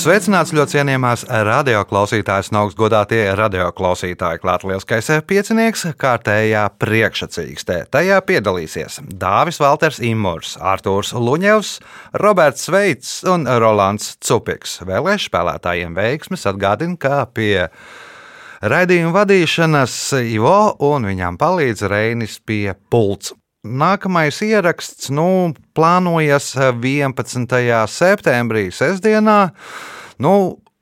Sveicināts ļoti cienījamās radioklausītājas un augstgadātie radioklausītāji. Lielskais piecinieks kārtējā priekšsacīkstē. Tajā piedalīsies Dāvis Valters Imors, Artūrs Luņevs, Roberts Sveits un Rolands Cupiks. Vēlēšu spēlētājiem veiksmes atgādina, ka pie raidījuma vadīšanas Ivo un viņam palīdz Reinis pie pults. Nākamais ieraksts nu, plānojas 11. septembrī, sestdienā. Nu,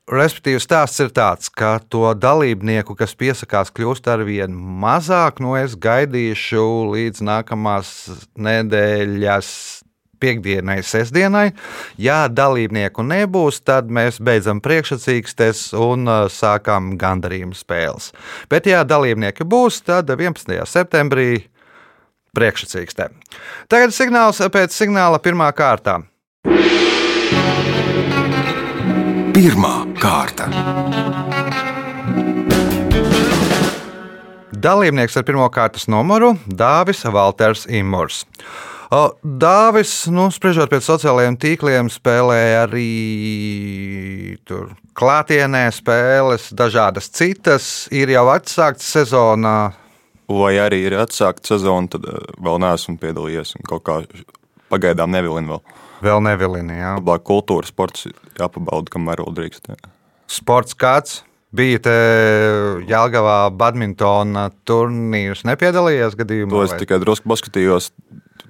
Respektīvi, stāsts ir tāds, ka to dalībnieku, kas piesakās, kļūst ar vien mazāk. Nu, es gaidīšu līdz nākamās nedēļas piekdienai, sestdienai. Ja dalībnieku nebūs, tad mēs beidzam priekšsacīkstes un uh, sākam gandarījuma spēles. Bet, ja dalībnieki būs, tad 11. septembrī priekšsacīkstē. Tagad signāls pēc signāla pirmā kārtā. Pirmā kārta. Dalībnieks ar pirmā kārtas numuru - Dāvis Valters Imors. Dāvis, nu, spriežot pēc sociālajiem tīkliem, spēlēja arī tur klātienē spēles, dažādas citas. Ir jau atsākts sezonā. Vai arī ir atsākta sezona, tad eh, vēl neesmu piedalījies. Kaut kā pagaidām nevilinu vēl. Vēl nevilini, jā. Labāk kultūra, sports jāpabauda, kamēr vēl drīkst. Jā. Sports kāds bija te Jālgavā badmintona turnīrs. Nepiedalījies gadījumā? To es vai? tikai drusku paskatījos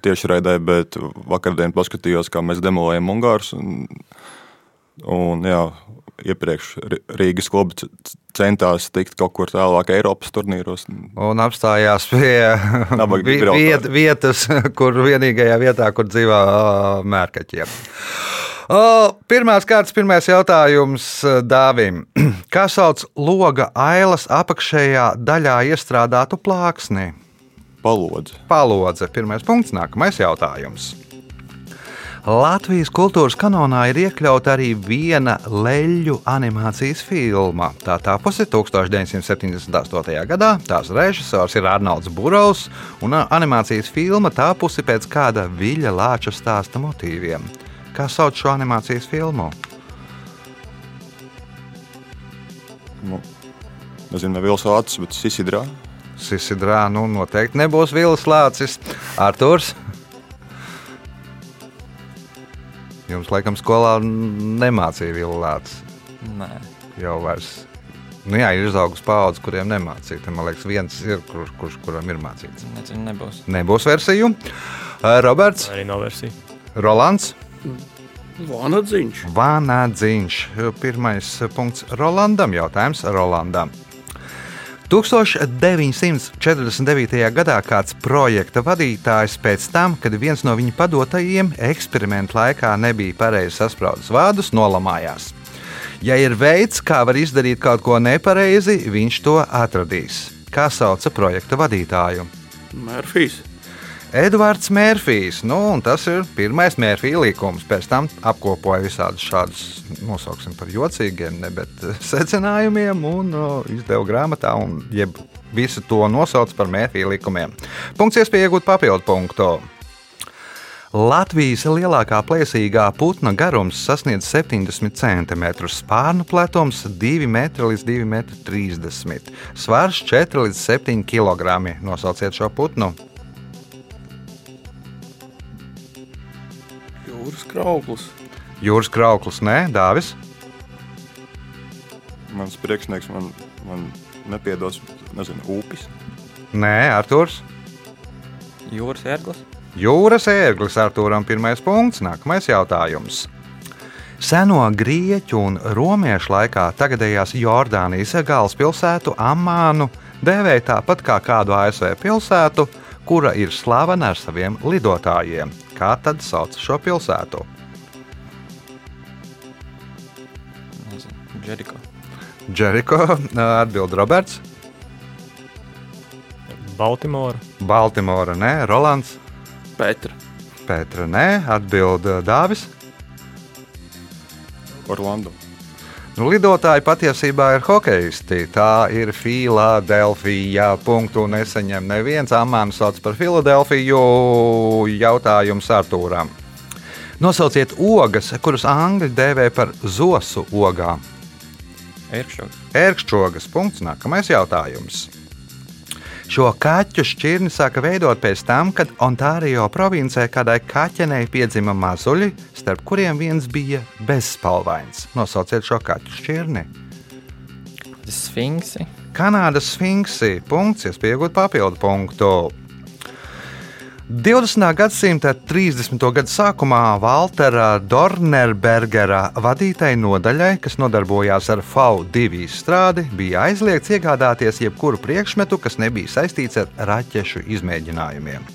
tieši raidē, bet vakardien paskatījos, kā mēs demolējam Ungārus. Un, un jā, iepriekš Ri- Rīgas klubi centās tikt kaut kur tālāk Eiropas turnīros. Un apstājās pie viet, vietas, kur vienīgajā vietā, kur dzīvo mērkaķiem. Pirmās kārtas, pirmais jautājums Dāvim. Kā sauc loga ailas apakšējā daļā iestrādātu plāksni? Palodze. Palodze. Pirmais punkts, nākamais jautājums. Latvijas kultūras kanonā ir iekļauta arī viena leļu animācijas filma. Tā tapusi 1978. gadā. Tās režisors ir Arnolds Burovs, un animācijas filma tapusi pēc kāda viļņa lāča stāsta motīviem. Kā sauc šo animācijas filmu? Nu, nezinu, vai Vils Vācis, bet Sisidrā. Sisidrā, nu noteikti nebūs Vils Lācis. Arturs. Jums, laikam, skolā nemācīja Vils Lācis. Nē, jau vairs. Nu, jā, ir izaugusi paudze, kuriem nemācīja. Tad, man liekas, viens ir, kur, kurš kuram ir mācīts. nezinu, nebūs. Nebūs versiju. Uh, Roberts, Arī nav versija. Rolands, Vanadziņš. Vānādziņš. Pirmais punkts Rolandam. Jautājums Rolandam. 1949. gadā kāds projekta vadītājs pēc tam, kad viens no viņa padotajiem eksperimentu laikā nebija pareizi saspraudis vārdus, nolamājās. Ja ir veids, kā var izdarīt kaut ko nepareizi, viņš to atradīs. Kā sauca projekta vadītāju? Mērfijs. Edvards Mērfijs. Nu, tas ir pirmais Mērfija likums. Pēc tam apkopoja visādus šādus, nosauksim par jocīgiem, ne, bet eh, secinājumiem un o, izdeva grāmatā, un jeb visu to nosauc par Mērfija likumiem. Punkts iespēja iegūt papildu punktu. Latvijas lielākā plēsīgā putna garums sasniedz 70 cm, spārnu platums 2 m līdz 2,30 m, svars 4 līdz 7 kg. Nosauciet šo putnu! Jūras krauklis. Jūras krauklis, nē, Dāvis. Mans priekšnieks man, man nepiedos, nezinu, upes. Nē, Arthurs. Jūras ērglis. Jūras ērglis Arthūram pirmais punkts. Nākamais jautājums. Seno grieķu un romiešu laikā tagadējās Jordānijas galvaspilsētu Amānu dēvēja tāpat kā kādu ASV pilsētu, kura ir slavena ar saviem lidotājiem. Kā tad sauc šo pilsētu? Džeriko. Džeriko, atbild Roberts, Baltimora. Baltimora, nē, Rolands, Petra. Pētra, nē, atbild Dāvis. Orlando. Lidotāji patiesībā ir hokeisti. Tā ir Filadelfija. Punktu neseņem neviens. Amānu sauc par Filadelfiju. Jautājums Artūram. Nosauciet ogas, kuras angļi dēvē par zosu ogām. Ērkšķogs. Ērkšķogas. Punkts. Nākamais jautājums. Šo kaķu šķirni sāka veidot pēc tam, kad Ontārio provincē kādai kaķenei piedzima mazuļi, starp kuriem viens bija bezspalvains. Nosauciet šo kaķu šķirni. Sfinksi. Kanādas sfinksi. Punkts, iespējot papildu punktu. 20. gadsimta 30. gada sākumā Waltera Dornerbergera vadītai nodaļai, kas nodarbojās ar FAU2 izstrādi, bija aizliegts iegādāties jebkuru priekšmetu, kas nebija saistīts ar raķešu izmēģinājumiem.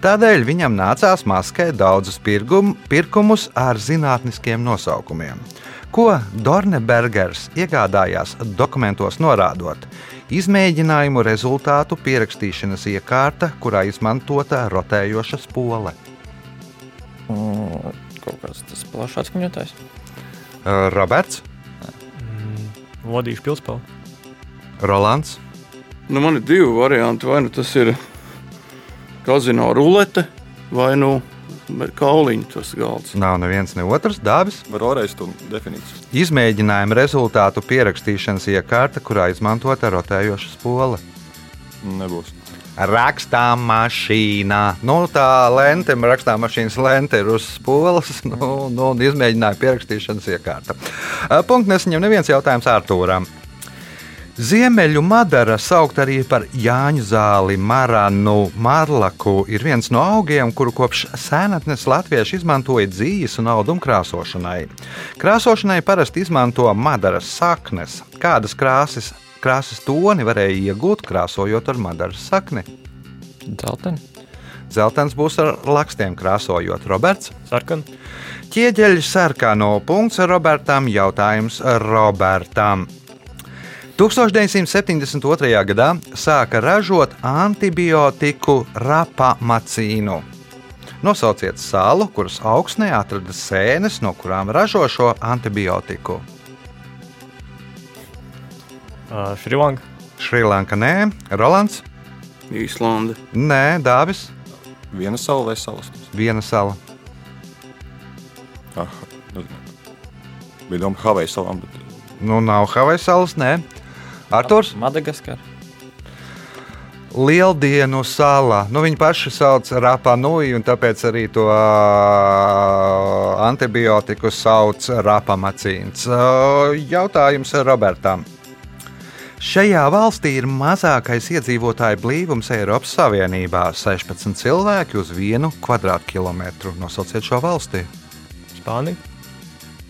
Tādēļ viņam nācās maskēt daudzus pirgum, pirkumus ar zinātniskiem nosaukumiem. Ko Dornebergers iegādājās dokumentos norādot? Izmēģinājumu rezultātu pierakstīšanas iekārta, kurā izmantota rotējoša spole. Mm, kaut kāds tas plašs atskaņotājs. Uh, Roberts, Vodīšu pilspēlu. Rolands, Nu, man ir divi varianti. Vai nu tas ir kazino rulete, vai nu kauliņš tas galds. nav neviens ne otrs dāvis. Var vēlreiz to definīciju. Izmēģinājuma rezultātu pierakstīšanas iekārta, kurā izmantota rotējoša spole. Nebūs. Rakstām mašīnā. Nu, tā lente, rakstām mašīnas lente ir uz spoles, nu, nu, un izmēģināja pierakstīšanas iekārta. Punkts nesaņem neviens jautājums Artūram. Ziemeļu madara, saukt arī par Jāņu zāli, maranu, marlaku, ir viens no augiem, kuru kopš senatnes latvieši izmantoja dzīves un audumu krāsošanai. Krāsošanai parasti izmanto madaras saknes. Kādas krāsas, krāsas toni varēja iegūt, krāsojot ar madaras sakni? Dzelteni. Zeltens būs ar lakstiem krāsojot. Roberts. Sarkan. Ķieģeļu sarkano punkts Robertam. Jautājums Robertam. 1972. gadā sāka ražot antibiotiku rapamacīnu. Nosauciet salu, kuras augsnē atrada sēnes, no kurām ražo šo antibiotiku. Uh, Šrilanka. Šrilanka nē, Rolands, Īslande. nē, Dāvis, Viena sala vai salas? viena sala. Ah, nezinu. Bija doma Havaju salām, bet Nu, nav Havaju salas, nē. Arthurs, Madagaskar. Lieldienu sala. Nu, viņi paši sauc par rapanui, un tāpēc arī to ā, antibiotiku sauc par rapamacīns. Ā, Jautājums Robertam. Šajā valstī ir mazākais iedzīvotāju blīvums Eiropas Savienībā - 16 cilvēki uz vienu kvadrātkilometru. Nosauciet šo valsti. Spānija.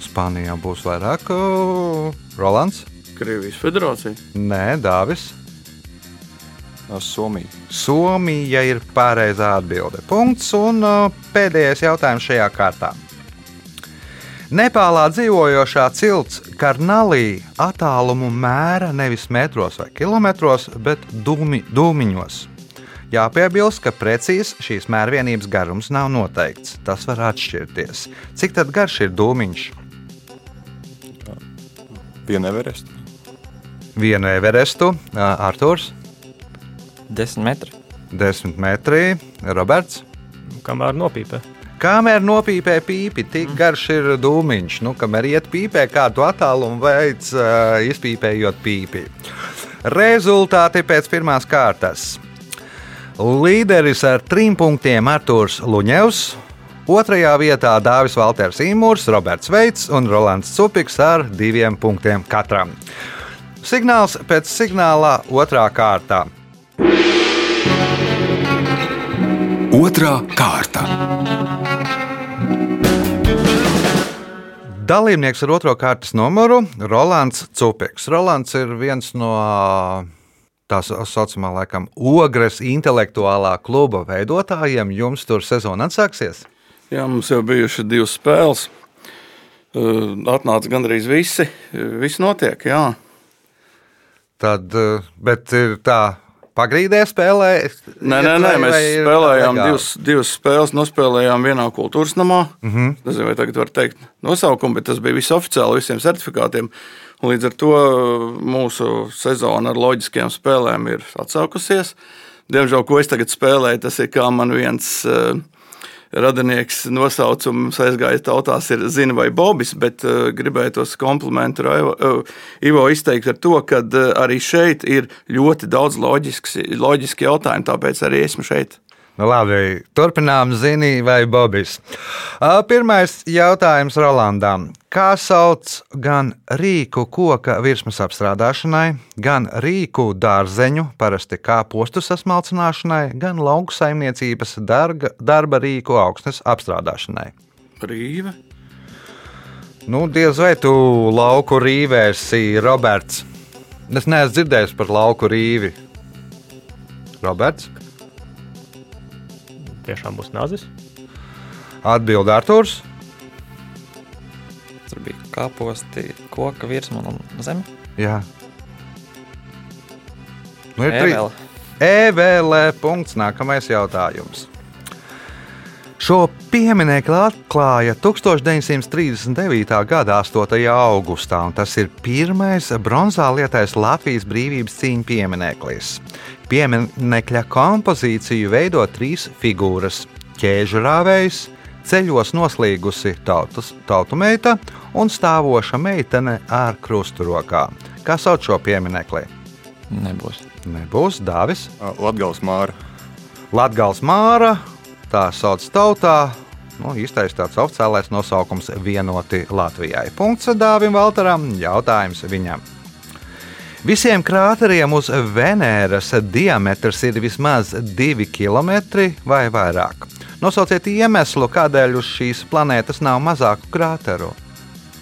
Spānijā būs vairāk. ā, Rolands? Krievijas federācija. Nē, Dāvis. Somija. Somija ir pareizā atbilde. Punkts un uh, pēdējais jautājums šajā kārtā. Nepālā dzīvojošā cilts Karnalī attālumu mēra nevis metros vai kilometros, bet dūmi, dūmiņos. Jāpiebilst, ka precīzi šīs mērvienības garums nav noteikts. Tas var atšķirties. Cik tad garš ir dūmiņš? Viena Everest. Vienu Everestu, Arthurs, 10 metri. 10 metri, Roberts. Kamēr nopīpē. Kamēr nopīpē pīpi, tik garš ir dūmiņš. Nu, kamēr iet pīpē, kādu attālumu veids, uh, izpīpējot pīpi. Rezultāti pēc pirmās kārtas. Līderis ar trim punktiem Arthurs Luņevs, otrajā vietā Dāvis Valters Imūrs, Roberts Veits un Rolands Cupiks ar diviem punktiem katram. Signāls pēc signāla otrā kārtā. Otra kārta. Dalībnieks ar otro kārtas numuru - Rolands Cupiks. Rolands ir viens no tā saucamā, laikam, ogres intelektuālā kluba veidotājiem. Jums tur sezona atsāksies. Jā, mums jau bijušas divas spēles. Uh, Atnāca gandrīz visi. Uh, Viss notiek, jā. Tad, eh, bet ir tā, pagrīdē spēlē? Nē, nē, nē, mēs spēlējām divas, divas spēles, nospēlējām vienā kultūras namā. Mm. -hmm. Nezinu, vai tagad var teikt nosaukumu, bet tas bija viss oficiāli visiem certifikātiem. Līdz ar to uh, mūsu sezona ar loģiskiem spēlēm ir atsākusies. Diemžēl, ko es tagad spēlēju, tas ir kā man viens uh, radinieks nosaukums aizgājis tautās, ir Zina vai Bobis, bet uh, gribēju tos komplimentu uh, Ivo izteikt ar to, ka uh, arī šeit ir ļoti daudz loģiski, loģiski jautājumi, tāpēc arī esmu šeit. Nu, labi, turpinām Zinī vai Bobis. Ā, Pirmais jautājums Rolandam. Kā sauc gan rīku koka virsmas apstrādāšanai, gan rīku dārzeņu, parasti kāpostu sasmalcināšanai, gan lauku saimniecības darga, darba rīku augsnes apstrādāšanai? Rīve. Nu, diez vai tu lauku rīvēsi, Roberts. Es neesmu dzirdējis par lauku rīvi. Roberts, Tiešām būs nazis. atbild Arthurs. Tur bija kāposti, koka virsma un zeme. Jā. Nu, ir trīs. Ēvēle. EVL. Punkts. Nākamais jautājums. Šo pieminiektu atklāja 1939. gada 8. augustā, un tas ir pirmais bronzā lietais Latvijas brīvības cīņu piemineklis. Pieminekļa kompozīciju veido trīs figūras - ķēžu rāvējs, ceļos noslīgusi tautas, tautu meita un stāvoša meitene ar krustu rokā. Kā sauc šo pieminekli? Nebūs. Nebūs Dāvis. Latvijas māra. Latvijas māra, tā sauc tautā. Nu, īstais tāds oficiālais nosaukums - vienoti Latvijai. Punkts Dāvim Valtaram, jautājums viņam. Visiem krāteriem uz Venēras diametrs ir vismaz 2 km vai vairāk. Nosauciet iemeslu, kādēļ uz šīs planētas nav mazāku krāteru.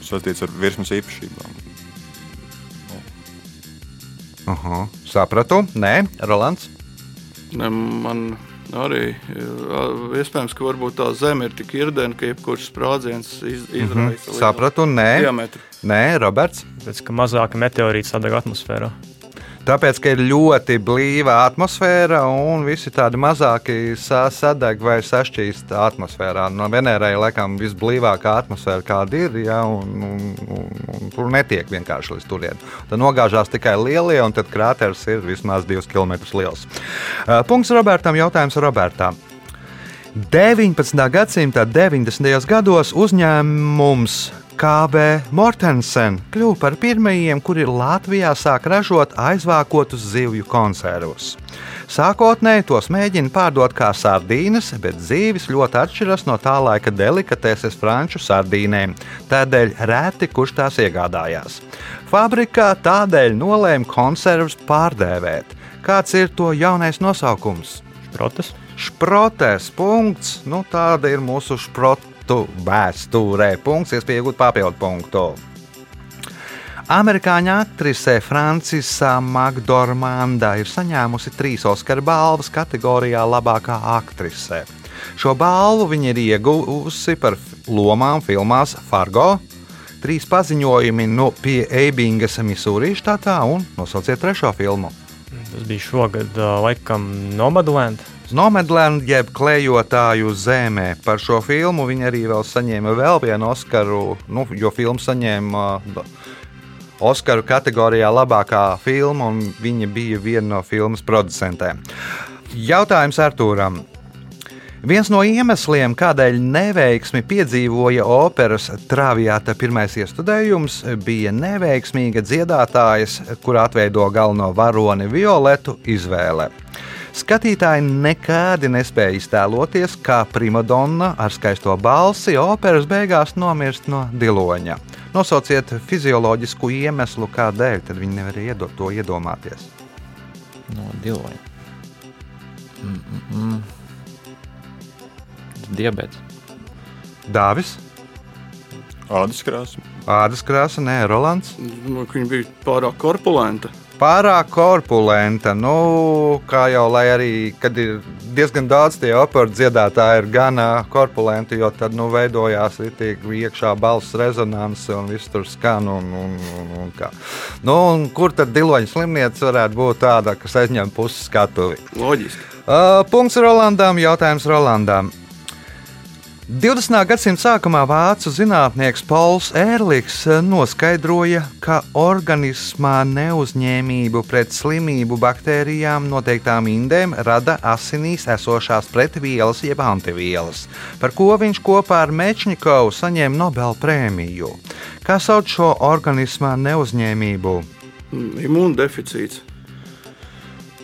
Saistīts ar virsmas īpašībām. Uh -huh. Sapratu, nē, Rolands. Ne, man arī jā, iespējams, ka varbūt tā zeme ir tik irdena, ka jebkurš sprādziens iz, izraisa lielu Sapratu, nē, diametru. nē Roberts. Tāpēc, ka mazāka meteorīta sadeg atmosfērā. Tāpēc, ka ir ļoti blīva atmosfēra un visi tādi mazāki sa- sadeg vai sašķīst atmosfērā. No Venērai laikam visblīvākā atmosfēra, kāda ir, ja, un, un, un, un tur netiek vienkārši līdz turien. Tad nogāžās tikai lielie, un tad krāteris ir vismaz 2 km liels. Uh, Punkts Robertam, jautājums Robertam. 19. gadsimta 90. gados uzņēmums KB Mortensen kļuva par pirmajiem, kuri Latvijā sāk ražot aizvākotus zivju konservus. Sākotnēji tos mēģina pārdot kā sardīnas, bet zīves ļoti atšķiras no tā laika delikateses franču sardīnēm, tādēļ reti kurš tās iegādājās. Fabrikā tādēļ nolēma konservus pārdēvēt. Kāds ir to jaunais nosaukums? Protas. Šprotes punkts. Nu, tāda ir mūsu šprotu vēsturē. Punkts, iespēja iegūt papildu punktu. Amerikāņu aktrise Francisa Makdormanda ir saņēmusi trīs Oskara balvas kategorijā labākā aktrise. Šo balvu viņa ir ieguvusi par lomām filmās Fargo, trīs paziņojumi no pie Eibingas, Misūrī štatā un nosauciet trešo filmu. Tas bija šogad, ā, laikam, Nomadland. Nomadland, jeb klejotāju zemē. Par šo filmu viņa arī vēl saņēma vēl vienu Oskaru, nu, jo filma saņēma uh, Oskaru kategorijā labākā filma, un viņa bija viena no filmas producentēm. Jautājums Artūram. Viens no iemesliem, kādēļ neveiksmi piedzīvoja operas Traviata pirmais iestudējums, bija neveiksmīga dziedātājas, kur atveido galveno varoni Violetu izvēle. Skatītāji nekādi nespēja iztēloties, kā primadonna ar skaisto balsi operas beigās nomirst no diloņa. Nosauciet fizioloģisku iemeslu, kādēļ tad viņi nevarēja iedot to iedomāties. No diloņa. Mm, mm. Diabetes. Dāvis, Ādas krāsa. ādas krāsa, nē, Rolands. Nu, Viņa bija pārāk korpulenta. Pārāk korpulenta. Nu, kā jau lai arī, kad ir diezgan daudz tie operas dziedātāji, ir gan korpulenti, jo tad nu, veidojās ritīgi iekšā balss rezonanse un viss tur skan. Un, un, un, un kā. nu, un kur tad diloņa slimnīca varētu būt tāda, kas aizņem pusi skatuvi? Loģiski. Uh, punkts Rolandam, jautājums Rolandam. 20. gadsimta sākumā vācu zinātnieks Pauls Ērliks noskaidroja, ka organismā neuzņēmību pret slimību baktērijām noteiktām indēm rada asinīs esošās pretvielas jeb antivielas, par ko viņš kopā ar Mečņikovu saņēma Nobel prēmiju. Kā sauc šo organismā neuzņēmību? Mm, Imūndeficīts,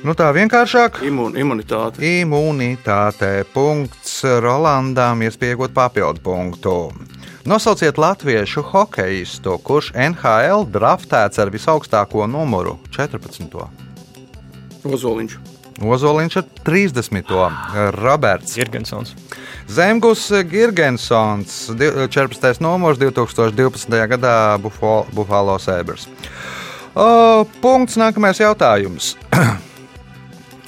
Nu, tā vienkāršāk. imun, imunitāte. Imunitāte. Punkts Rolandam, iespējot papildu punktu. Nosauciet latviešu hokeistu, kurš NHL draftēts ar visaugstāko numuru - 14. Ozoliņš. Ozoliņš ar 30. Roberts Irgensons. Zemgus Girgensons, di- 14. numurs 2012. gadā Buffalo, Buffalo Sabres. Punkts nākamais jautājums.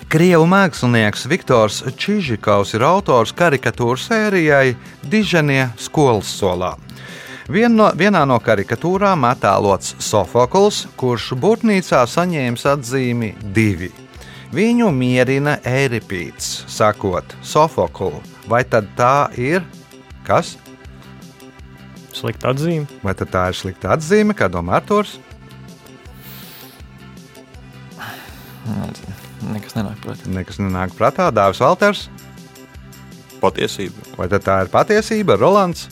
Krievu mākslinieks Viktors Čižikovs ir autors karikatūru sērijai Dižanie skolas solā. Vien no, vienā no karikatūrām attēlots Sofokls, kurš būtnīcā saņēmis atzīmi divi. Viņu mierina Ēripīts, sakot, Sofoklu, vai tad tā ir kas? Slikta atzīme. Vai tad tā ir slikta atzīme, kā domā Arthurs? Nekas nenāk prātā. Nekas nenāk prātā, Dārzs Valters. Patiesība. Vai tad tā ir patiesība, Rolands?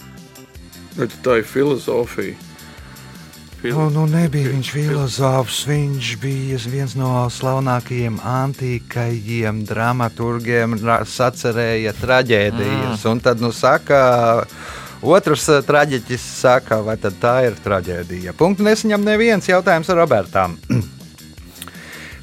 Bet tā ir filozofija. Nu, nu nebija viņš filozofs, viņš bija viens no slavenākajiem antīkajiem dramaturgiem, ra- sacerēja traģēdijas. Un tad, nu, saka, otrs eh, traģiķis saka, vai tad tā ir traģēdija. Punktu nesaņem neviens jautājums Robertam.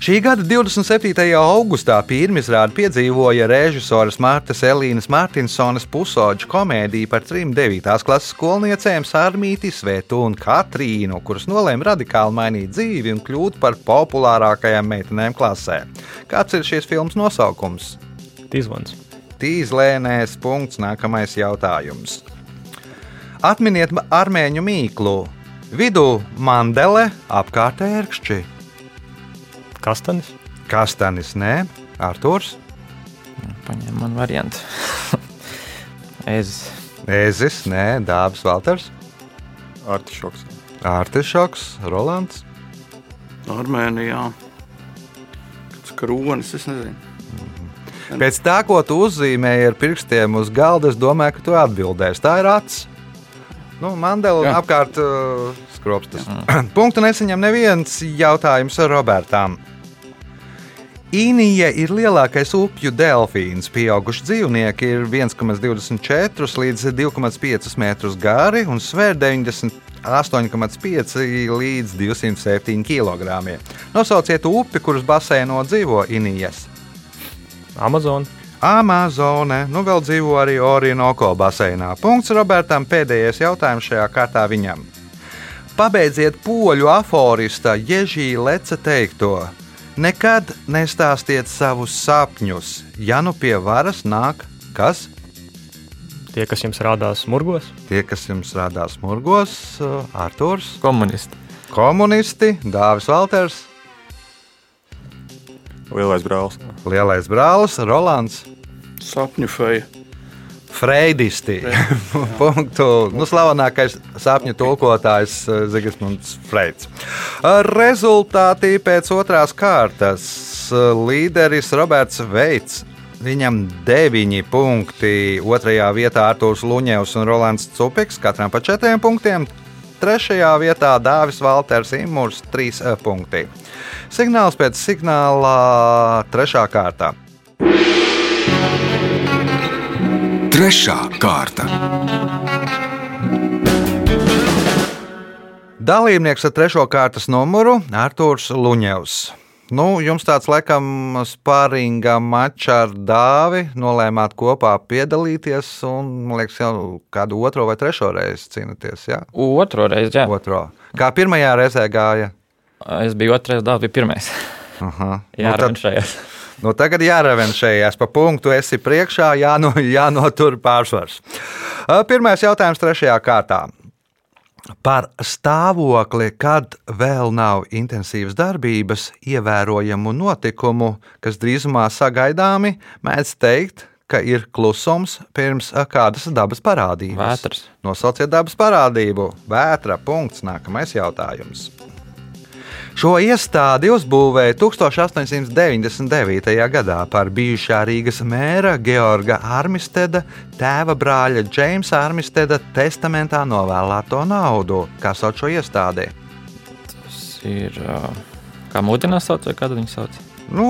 Šī gada 27. augustā pirmizrādi piedzīvoja režisoras Martas Elīnas Martinsonas pusauģa komēdija par trim 9. klases skolniecēm Sārmīti, Svetu un Katrīnu, kuras nolēma radikāli mainīt dzīvi un kļūt par populārākajām meitenēm klasē. Kāds ir šīs filmas nosaukums? Tīzvans. Tīzlēnēs punkts nākamais jautājums. Atminiet armēņu mīklu. Vidū mandele, apkārt ērkšķi. Kastanis. Kastanis, nē, Arthurs, Paņēma man variantu. es Ezis, nē, Dārzs Valters, Artišoks. Artišoks, Rolands. Armēnijā. Kāds kronis, es nezinu. Pēc tā, ko tu uzzīmēji ar pirkstiem uz galda, es domāju, ka tu atbildēsi. Tā ir acis. Nu, Mandela apkārt uh, skropstas. Punktu nesaņem neviens jautājums Robertam. Īnija ir lielākais upju delfīns. Pieauguši dzīvnieki ir 1,24 līdz 2,5 metrus gari un svēr 98,5 līdz 207 kg. Nosauciet upi, kuras basēno dzīvo Īnijas. Amazon. Amazone, nu vēl dzīvo arī Orinoco baseinā. Punkts Robertam, pēdējais jautājums šajā kārtā viņam. Pabeidziet poļu aforista Ježī Leca teikto. Nekad nestāstiet savus sapņus, ja nu pie varas nāk kas? Tie, kas jums rādās murgos. Tie, kas jums rādās murgos, Arthurs, komunisti. komunisti, Dāvis Valters, Lielais brālis. Lielais brālis, Rolands. Sapņu feja. Freidisti. Punktu. Nu, slavenākais sapņu tulkotājs eh, Zigismunds Freids. Eh, Rezultāti pēc otrās kārtas. Eh, Līderis Roberts Veits. Viņam deviņi punkti. Otrajā vietā Arthurs Luņevs un Rolands Cupiks, katram pa četriem punktiem. Trešajā vietā Dāvis Valters Imūrs, trīs eh, punkti. Signāls pēc signāla trešā kārtā. Trešā kārta. Dalībnieks ar trešo kārtas numuru - Arthurs Luņevs. Nu, jums tāds laikam spārīga mačs ar dāvi. Nolēmāt kopā piedalīties, un, man liekas, jau kādu otro vai trešo reizi cīnāties. Jā, Otro reizi, jā. otro. Kā pirmajā reizē gāja? Es biju otrais, dāvā bija pirmais. Aha. Jā, nu, tad. Nu, tagad jārevenšējas pa punktu, esi priekšā, jāno, jānotur pārsvars. Pirmais jautājums trešajā kārtā. Par stāvokli, kad vēl nav intensīvas darbības, ievērojamu notikumu, kas drīzumā sagaidāmi, mēdz teikt, ka ir klusums pirms kādas dabas parādības. Vētras. Nosauciet dabas parādību. Vētra. Punkts. Nākamais jautājums. Šo iestādi uzbūvēja 1899. gadā par bijušā Rīgas mēra Georga Armisteda tēva brāļa Džeimsa Armisteda testamentā novēlēto naudu. Kā sauc šo iestādi? Tas ir. Kā mūdinās sauc, vai kādu viņi sauc? Nu,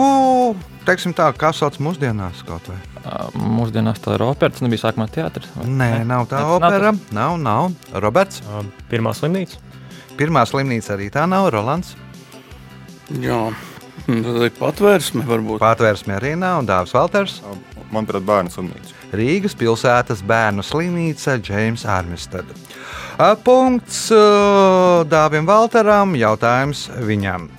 teiksim tā, kā sauc mūsdienās kaut vai. Mūsdienās tā ir opera, tas nebija sākumā teātris. Nē, nav tā Nav- nav opera. Nav, nav. Roberts. Ā, Pirmā slimnīca. Pirmā slimnīca arī tā nav. Rolands. Jā, tad ir patvērsme varbūt. Pārtvērsme arī nav. Dāvis Valters. Manuprāt, bērnu slimnīca. Rīgas pilsētas bērnu slimnīca Džeims Armistad. Ā, Punkts Dāvim Valteram, jautājums viņam.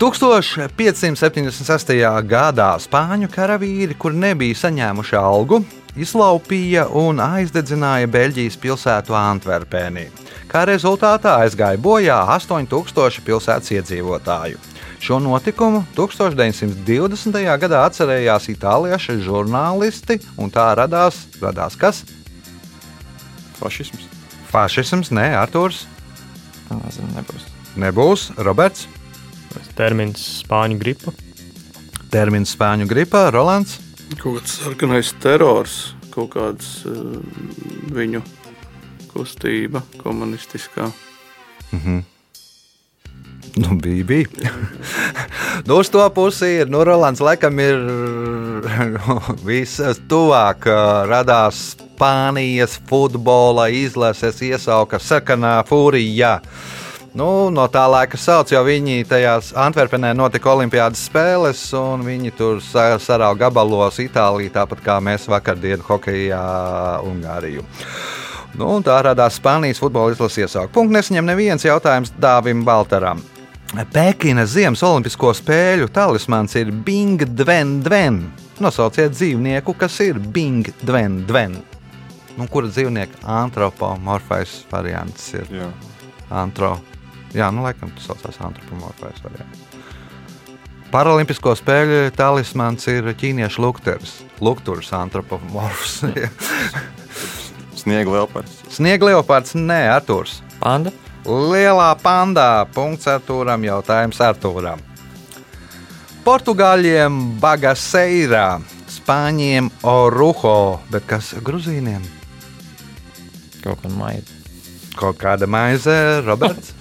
1576. gadā spāņu karavīri, kur nebija saņēmuši algu, izlaupīja un aizdedzināja Beļģijas pilsētu Antverpēnī. Kā rezultātā aizgāja bojā 8000 pilsētas iedzīvotāju. Šo notikumu 1920. gadā atcerējās itāliešu žurnālisti, un tā radās, radās kas? Fašisms. Fašisms, nē, Arthurs, Nezinu, nebūs. nebūs, Roberts, Termins spāņu gripa. termins spāņu gripā, Rolands. Kaut kāds sarkanais terors, kaut kāds uh, viņu kustība, komunistiskā. Nu, bija, bija. nu, uz to pusi ir. Nu, Rolands laikam ir vistuvāk. Radās Spānijas futbola izlases iesauka sarkanā fūrijā. Nu, no tā laika sauc, jo viņi tajās Antverpenē notika Olimpiādas spēles, un viņi tur sa- sarauga gabalos Itāliju, tāpat kā mēs vakardien hokeja Ungāriju. Nu, un tā radās Spānijas futbola izlases iesauka. Punkts nesaņem neviens jautājums Dāvim Baltaram. Pekinas Ziemas Olimpisko spēļu talismans ir Bing Dven Dven. Nosauciet dzīvnieku, kas ir Bing Dven Dven. Nu, kura dzīvnieka antropomorfais variants ir? Jā. Antro. Jā, nu, laikam tas saucās antropomorfais variants. Paralimpisko spēļu talismans ir ķīniešu lukturs. Lukturs antropomorfs. Sniega leopards. Sniega leopards, nē, Artūrs. Panda. Lielā pandā. Punkts Artūram, jautājums Artūram. Portugāļiem Bagaseirā, Spāņiem Oruho, bet kas Gruzīniem? Kaut kā maija. Kaut kāda maize, Roberts.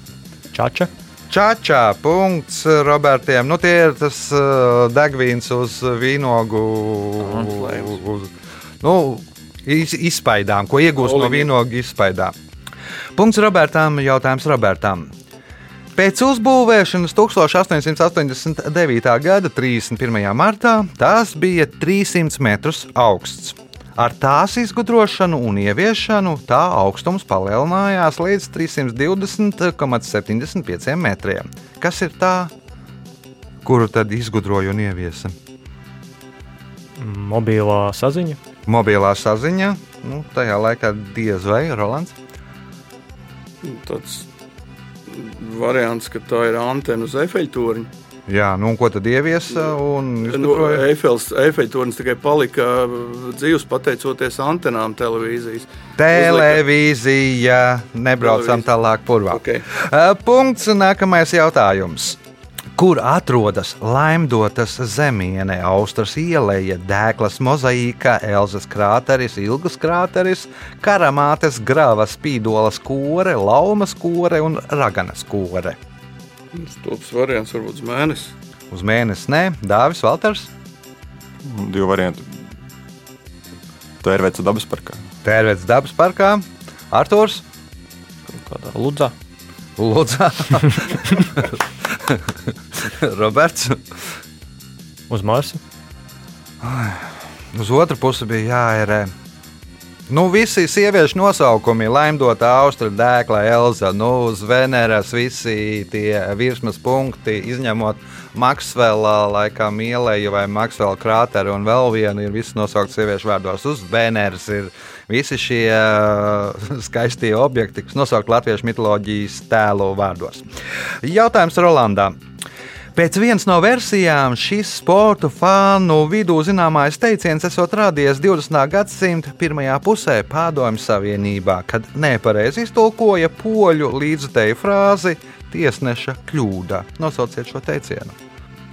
Čača. Čāčā punkts Robertiem. Nu, tie ir tas uh, degvīns uz vīnogu. Konflēms. Uz, nu, iz, izpaidām, ko iegūst no Oliņa. vīnogu izpaidām. Punkts Robertam, jautājums Robertam. Pēc uzbūvēšanas 1889. gada 31. martā tās bija 300 metrus augsts. Ar tās izgudrošanu un ieviešanu tā augstums palielinājās līdz 320,75 metriem. Kas ir tā, kuru tad izgudroja un ieviesa? Mobilā saziņa. Mobilā saziņa, nu, tajā laikā diez vai Rolands. Tāds variants, ka tā ir antena uz efeļtorņa. Jā, nu, un ko tad ieviesa Nu, izgudroja? Efeļtornis tikai palika dzīves pateicoties antenām televīzijas. Televīzija, nebraucam Televīzija. tālāk purvā. Okay. Uh, Punkts, nākamais jautājums. Kur atrodas Laimdotas zemiene, Austras ieleja, Dēklas mozaīka, Elzas krāteris, Ilgas krāteris, Karamātes grava, Spīdolas kore, Laumas kore un Raganas kore? Stops variants varbūt uz mēnesi. Uz mēnesi nē, Dāvis Valters, Divi varianti. Tā ir veids dabas parkā. Tērvets dabas parkā, Artūrs, Kaut kādā ludzā. Lūdzu, Roberts. Uz Marsa. Uz otru pusi bija jāērē. Nu, visi sieviešu nosaukumi, Laimdota, Austra, Dēkla, Elza, nu, Zveneras, visi tie virsmas punkti, izņemot Maksvela, laikam, ieleju vai Maksvela krāteru un vēl vienu, ir visi nosaukti sieviešu vārdos. Uz Zveneras ir visi šie uh, skaistie objekti, kas nosaukti latviešu mitoloģijas tēlu vārdos. Jautājums Rolandam. Pēc vienas no versijām šis sporta fanu vidū zināmais teiciens esot radies 20. gadsimta pirmajā pusē Padomju Savienībā, kad nepareizi iztulkoja poļu līdzteju frāzi tiesneša kļūda. Nosauciet šo teicienu.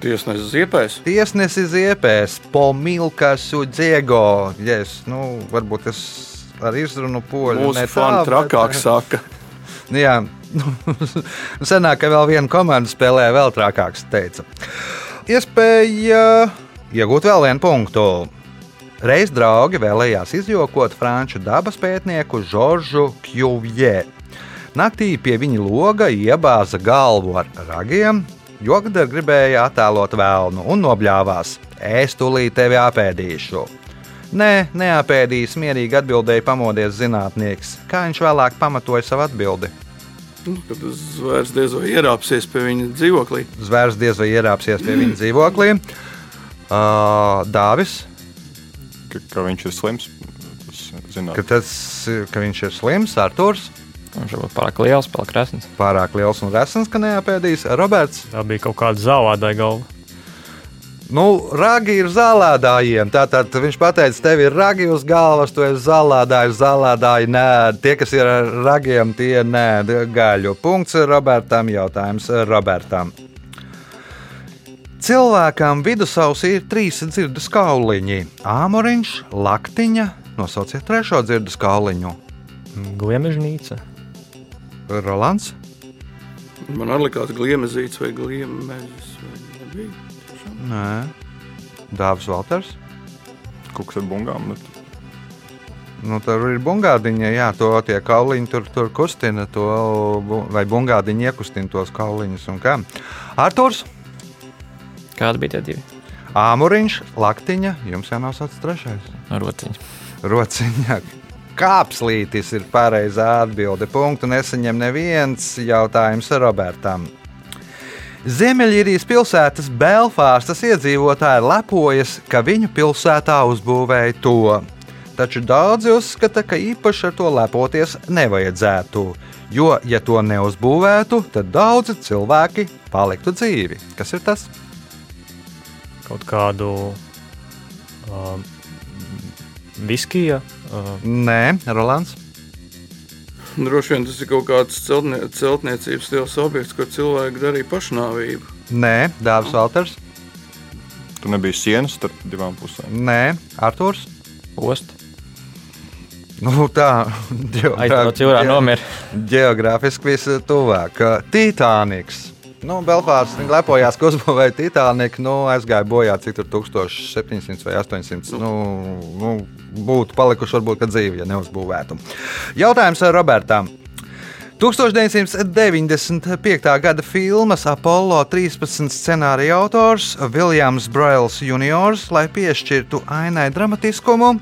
Tiesnesis ziepēs. Tiesnesis ziepēs, pomilkas udziego. Yes, nu, varbūt es ar izrunu poļu Mūsu fani trakāk saka. Nu, jā, senāk, ka vēl viena komanda spēlēja vēl trakāks, teica. Iespēja iegūt vēl vienu punktu. Reiz draugi vēlējās izjokot franču dabas pētnieku Žoržu Kjuvjē. Naktī pie viņa loga iebāza galvu ar ragiem, jo Gudra gribēja attēlot vēlnu un nobļāvās: Es tūlīt tevi apēdīšu. Nē, neapēdīs, mierīgi atbildēja pamodies zinātnieks. Kā viņš vēlāk pamatoja savu atbildi? Nu, kad zvērs diez vai ierāpsies pie viņa dzīvoklī. Zvērs diez vai ierāpsies pie viņa dzīvoklī. Uh, Dāvis, Ka, ka viņš ir slims. Ka, tas, ka viņš ir slims, Arthurs, Viņš varbūt pārāk liels, pārāk resns. pārāk liels un resns, ka neapēdīs. Roberts, Tā bija kaut kāda zālētāja galva. Nu, ragi ir zālēdājiem. Tātad viņš pateica, tev ir ragi uz galvas, tu esi zālēdājs, zālēdāji nē, tie, kas ir ar ragiem, tie nē, gaļu. Punkts Robertam, jautājums Robertam. Cilvēkam vidusausī ir trīs dzirdes kauliņi - āmuriņš, laktiņa. Nosauciet trešo dzirdes kauliņu. Gliemežnīca. Rolands. Man arī likās gliemezīts vai gliemezis. vai nebija? Nē, Dārzs Valters. kaut kas ar bungām. Bet... Nu, tur ir bungādiņa, jā, to tie kauliņi tur, tur kustina, to, vai bungādiņi iekustina tos kauliņus. un kā. Arthurs, Kādi bija tie divi? āmuriņš, laktiņa, jums jānosauc trešais. Rociņi. Rociņā. Kāpslītis ir pareizā atbilde. Punktu nesaņem neviens jautājums Robertam. Ziemeļīrijas pilsētas Belfāstas iedzīvotāji lepojas, ka viņu pilsētā uzbūvēja to. Taču daudzi uzskata, ka īpaši ar to lepoties nevajadzētu. Jo, ja to neuzbūvētu, tad daudzi cilvēki paliktu dzīvi. Kas ir tas? Kaut kādu uh, viskija. Uh, Nē, Rolands. Droši vien tas ir kaut kāds celtnie, celtniecības stils objekts, kur cilvēki darīja pašnāvību. Nē, Dārzs Valters. Tur nebija sienas starp divām pusēm. Nē, Arthurs. Ost. Nu, tā Aizbrauc jūrā, nomira. Geogrāfiski visstuvāk. Titāniks. Nu, Belfārs lepojās, ka uzbūvēja Titaniku. Nu, aizgāja bojā cik tur 1700 vai 800. Nu, nu, būtu palikuši varbūt dzīvi, ja neuzbūvētu. Jautājums Robertam. 1995. gada filmas Apollo 13 scenārija autors Viljams Brails Jr., lai piešķirtu ainai dramatiskumu,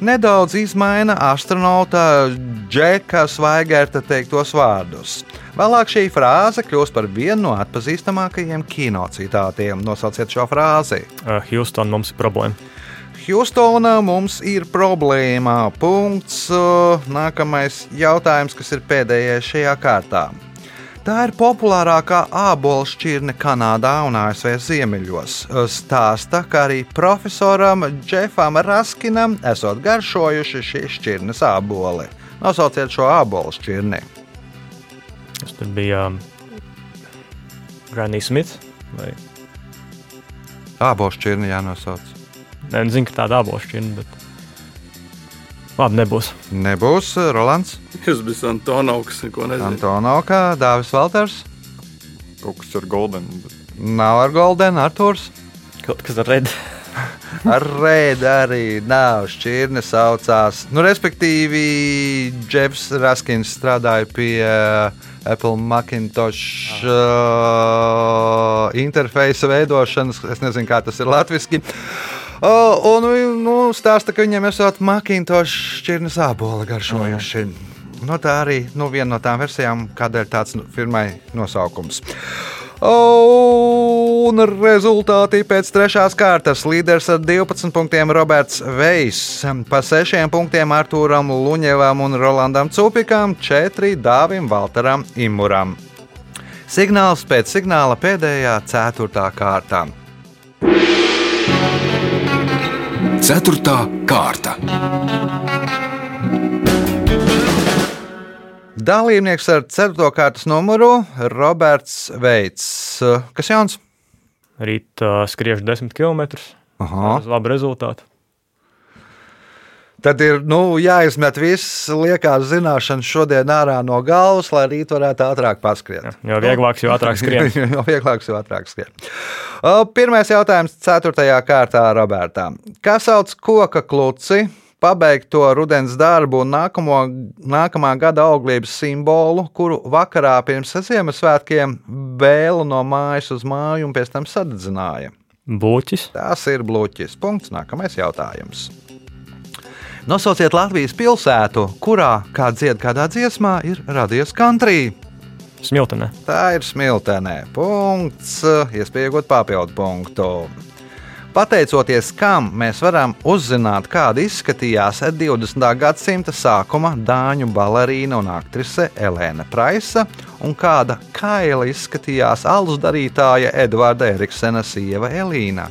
nedaudz izmaina astronauta Džeka Svaigerta teiktos vārdus. Vēlāk šī frāze kļūst par vienu no atpazīstamākajiem kinocitātiem. Nosauciet šo frāzi. uh, Houston mums ir problēma. Hjūstonā mums ir problēma. Punkts. Nākamais jautājums, kas ir pēdējais šajā kārtā. Tā ir populārākā ābola šķirne Kanādā un ASV ziemeļos. Stāsta, ka arī profesoram Džefam Raskinam esot garšojuši šī šķirnes āboli. Nosauciet šo ābolu šķirni. Tas tur bija um, Granny Smith. Vai... Ābolu šķirni jānosauc. Nē, nezinu, ka tāda abošķina, bet labi, nebūs. Nebūs Rolands, Es biju Antonovs, neko nezinu. Antonovs, Dāvis Valters, Kaut kas ar golden. Bet... nav ar Goldenu, Arthurs. Kaut kas ar redzēšanu. Ar rēdu arī nav šķirne saucās. Nu, respektīvi, Jeffs Raskins strādāja pie uh, Apple Macintosh uh, interfeisa veidošanas. Es nezinu, kā tas ir latviešu. O, un nu, stāsta, ka viņam esot Macintosh šķirnes ābola garšojuši. Nu, tā arī nu, viena no tām versijām, kādēļ tāds nu, firmai nosaukums. Un rezultāti pēc trešās kārtas līderis ar 12 punktiem Roberts Vejs, pa 6 punktiem Artūram Luņevam un Rolandam Cupikam, 4 Dāvim Valteram Imuram. Signāls pēc signāla pēdējā, 4. kārtā. Ceturtā kārta. Dalībnieks ar 4. kārtas numuru Roberts Veits. Kas jauns? Rīt uh, skriešu 10 km. Aha. Tas ir labi rezultāti. Tad ir nu, jāizmet viss liekās zināšanas šodien ārā no galvas, lai rīt varētu ātrāk paskriet. Jo vieglāks, jo ātrāk skrien. jo vieglāks, jo ātrāk skrien. O, Pirmais jautājums, 4. kārtā Robertām. Kas sauc koka kluci? Pabeigto rudens darbu un nākamo, nākamā gada auglības simbolu, kuru vakarā pirms Ziemassvētkiem vēlu no mājas uz māju un pēc tam sadedzināja. Būķis. Tas ir bloķis. Punkts. Nākamais jautājums. Nosauciet Latvijas pilsētu, kurā, kā dzied kādā dziesmā, ir radies country. Smiltenē. Tā ir smiltenē. Punkts. Iespējot papildu punktu. Pateicoties kam mēs varam uzzināt, kāda izskatījās 20. gadsimta sākuma dāņu balerīna un aktrise Elēna Praisa, un kāda kaila izskatījās alus darītāja Edvarda Eriksena sieva Elīna.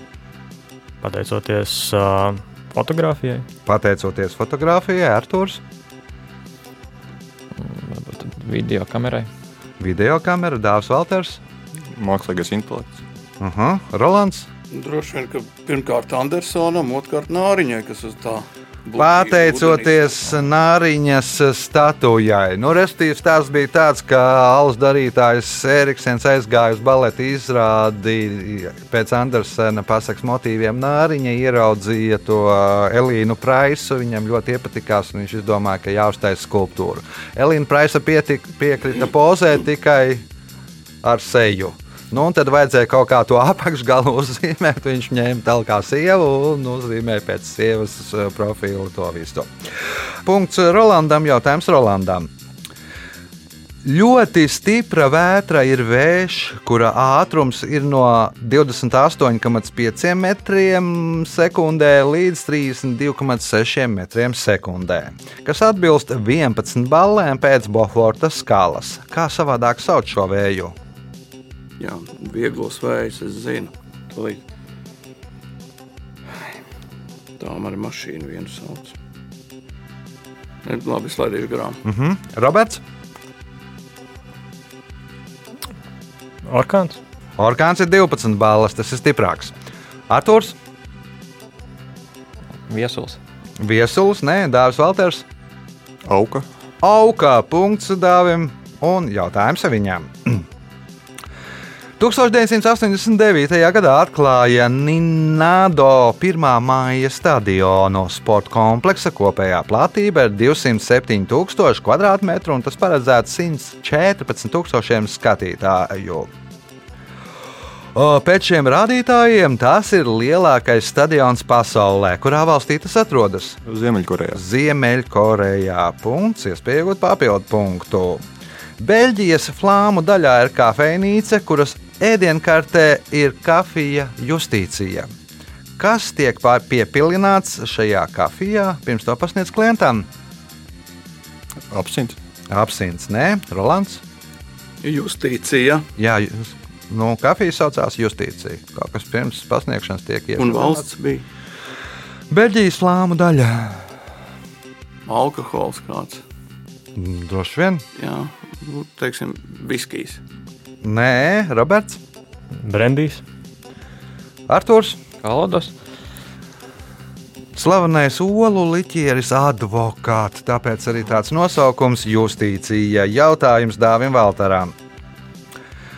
Pateicoties uh, fotografijai. Pateicoties fotografijai, Arthurs, tad video kamerai. video kamera, Dārzs Valters, Mākslīgais intelekts. uh -huh, Rolands. Droši vien, ka pirmkārt Andersonam, otrkārt Nāriņai, kas uz tā Pateicoties Nāriņas statujai. Nu, Restīvs tās bija tāds, ka alus darītājs Eriksens aizgāja uz baleta izrādi pēc Andersena pasakas motīviem. Nāriņa ieraudzīja to Elīnu Praisu. Viņam ļoti iepatikās, un viņš izdomāja, ka jāuztaisa skulptūru. Elīna Praisa pietik, piekrita pozēt tikai ar seju. Nu, un tad vajadzēja kaut kā to apakšgalu uzzīmēt. Viņš ņēma tālu kā sievu un uzzīmēja pēc sievas eh, profilu to visu. Punkts Rolandam. Jautājums Rolandam. Ļoti stipra vētra ir vējš, kura ātrums ir no 28,5 metriem sekundē līdz 32,6 metriem sekundē, kas atbilst 11 ballēm pēc Boforta skalas. Kā savādāk sauc šo vēju? Jā, vieglos vējus es zinu. Tūlīt. Tā man ir mašīna viena sauc. Ne, Labi, slaidīšu garām. Mhm. Roberts, Orkāns. Orkāns ir 12 balvas, tas ir stiprāks. Arthurs, Viesuls. Viesuls, Nē, Dārzs Valters, Auka. Auka punkts dāvim un jautājums viņam. 1989. gadā atklāja Nīnādo pirmā māja stadionu sporta kompleksa kopējā platība ir 207,000 km2, un tas paredzēts 114,000 skatītāju. Pēc šiem rādītājiem tas ir lielākais stadions pasaulē. Kurā valstī tas atrodas? Ziemeļkorejā. Ziemeļkorejā. Punkts, iespēja iegūt papildu punktu. Beļģijas flāmu daļā ir kafejnīca, kuras ēdienkartē ir kafija justīcija. Kas tiek piepilināts šajā kafijā pirms to pasniedz klientam? Apsins. Apsins, nē, Rolands. Justīcija Jā, jūs- nu, kafija saucās justīcija. Kaut kas pirms pasniegšanas tiek un iepilnāts. valsts bija Beļģijas flāmu daļa. alkohols kāds. Mm, Droši vien. Jā, nu, teiksim, viskijs. Nē, Roberts, Brendijs. Arthurs. Kalodos. Slavenais olu liķieris advokāts, tāpēc arī tāds nosaukums - justīcija. Jautājums Dāvim Valtaram.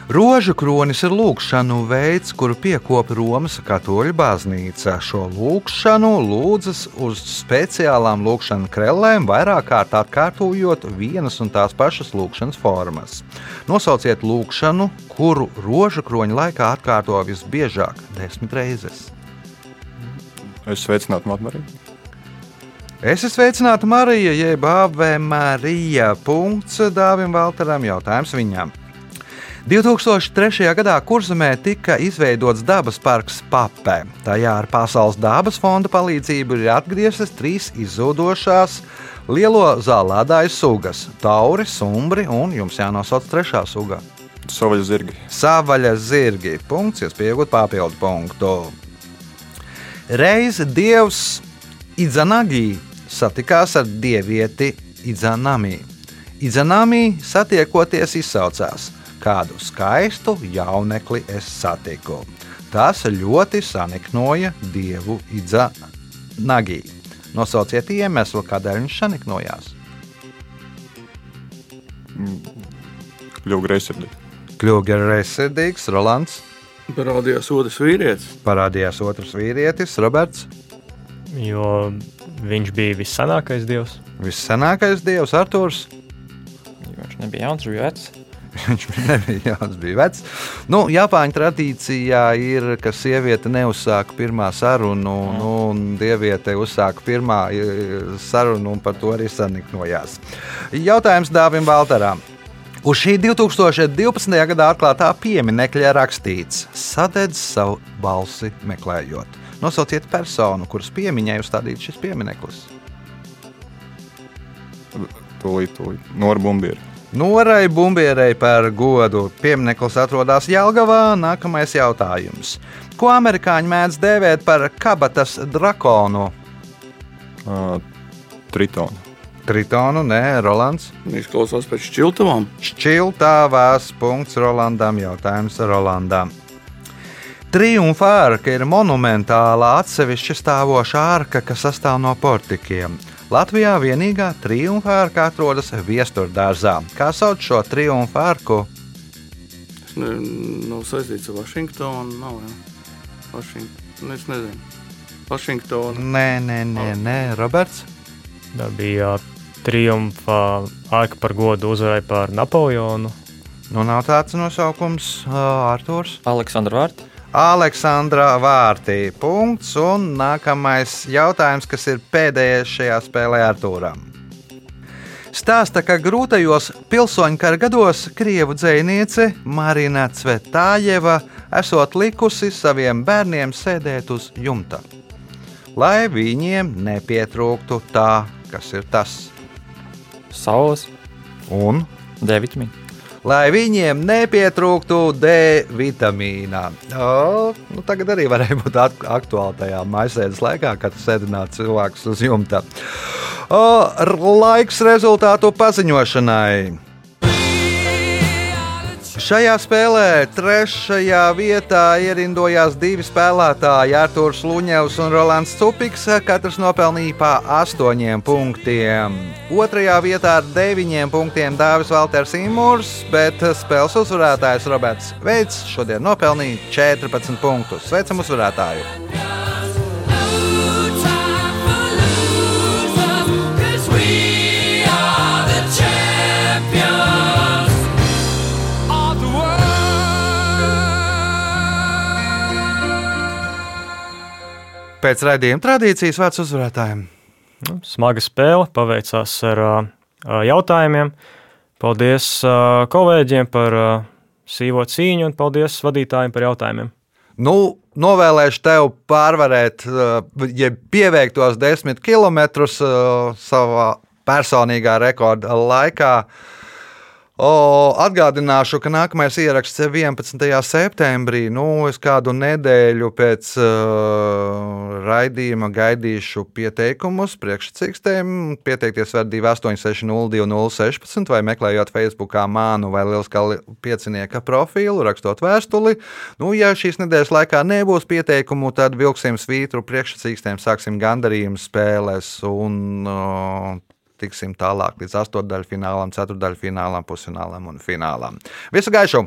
Rožu kronis ir lūkšanu veids, kuru piekopa Romas katoļu baznīca. Šo lūkšanu lūdzas uz speciālām lūkšanas krellēm, vairāk kārt atkārtojot vienas un tās pašas lūkšanas formas. Nosauciet lūkšanu, kuru rožu kroņa laikā atkārto visbiežāk - desmit reizes. Es sveicinātu Matmariju. Es esmu sveicināta Marija, jeb Ave Marija. Punkts Dāvim Valteram. Jautājums viņam. 2003. gadā Kurzemē tika izveidots dabas parks Papē. Tajā ar Pasaules dabas fonda palīdzību ir atgrieztas trīs izzudošās lielo zālēdāju sugas - tauri, sumbri un jums jānosauc trešā suga. Savaļas zirgi. Savaļas zirgi. Punkts, jūs pieaugat papildu punktu. Reiz dievs Idzanagi satikās ar dievieti Idzanami. Idzanami satiekoties izsaucās: Kādu skaistu jaunekli es satiku. Tas ļoti saniknoja dievu Idzanagi. Nosauciet iemeslu, kādēļ viņš saniknojās. Kļuvu greizsirdīgi. Kļuva greizsirdīgs, Rolands, Parādījās otrs vīrietis. parādījās otrs vīrietis, Roberts. Jo viņš bija vissanākais dievs. Vissenākais dievs, Arthurs. Jo Viņš nebija jauns, viņš bija vecs. Viņš nebija jauns, bija vecs. Nu, Japāņu tradīcijā ir, ka sieviete neuzsāka pirmā sarunu, nu, un dieviete uzsāka pirmā e, sarunu, un par to arī saniknojās. Jautājums Dāvim Valteram. Uz šī 2012. gadā atklātā pieminiekļa rakstīts: Sadedz savu balsi meklējot. Nosauciet personu, kuras piemiņai uzstādīts šis piemineklis. Tūlīt, tūlīt. Nora Bumbieri. Norai Bumbierei par godu. Piemineklis atrodas Jālgavā. Nākamais jautājums. Ko amerikāņi mēdz dēvēt par kabatas drakonu? Uh, Tritona. Tritonu, nē, Rolands. Izklausās pēc šķiltavām. Šķiltāvās punkts Rolandam. Jautājums Rolandam. Triumfa arka ir monumentāla atsevišķa stāvoša arka, kas sastāv no portikiem. Latvijā vienīgā triumfa arka atrodas viesturdārzā. Kā sauc šo triumfa arku? Tas ne, nav saistīts ar Vašingtonu. Nav, jā. Vašing... Es nezinu. Vašingtonu. Nē, nē, nē, nē. Roberts. Tā bija triumfa arka par godu uzvarai pār Napoleonu. Nu, nav tāds nosaukums, uh, Arthurs. Aleksandra Vārta. Aleksandra Vārtī. Punkts. Un nākamais jautājums, kas ir pēdējais šajā spēlē Arthūram. Stāsta, ka grūtajos pilsoņkara gados krievu dziniece Marina Cvetājeva esot likusi saviem bērniem sēdēt uz jumta, lai viņiem nepietrūktu tā, kas ir tas. Saules. Un D vitamīna. Lai viņiem nepietrūktu D vitamīna. O, nu, tagad arī varēja būt ak aktuāli tajā maisēdes laikā, kad sēdināt cilvēkus uz jumta. O, laiks rezultātu paziņošanai. Šajā spēlē trešajā vietā ierindojās divi spēlētāji, Arthurs Luņevs un Rolands Cupiks. Katrs nopelnīja pa astoņiem punktiem. Otrajā vietā ar deviņiem punktiem Dāvis Valters Imūrs, bet spēles uzvarētājs Roberts Veids šodien nopelnīja 14 punktus. Sveicam uzvarētāju! Pēc raidījuma tradīcijas vārds uzvarētājiem. Nu, Smaga spēle, paveicās ar jautājumiem. Paldies kolēģiem par sīvo cīņu un paldies vadītājiem par jautājumiem. Nu, novēlēšu tev pārvarēt, ja pieveikt tos desmit kilometrus savā personīgā rekorda laikā. O, atgādināšu, ka nākamais ieraksts ir 11. septembrī. Nu, es kādu nedēļu pēc uh, raidījuma gaidīšu pieteikumus priekšsakstēm. Pieteikties var 286-0216 vai meklējot Facebook mānu vai Lieliskā piecinieka profilu, rakstot vēstuli. Nu, ja šīs nedēļas laikā nebūs pieteikumu, tad vilksim svītru priekšsakstēm, sāksim gandarījumu spēles. Un, uh, tiksim tālāk līdz astotdaļfinālam, ceturdaļfinālam, pusfinālam un finālam. Visu gaišu!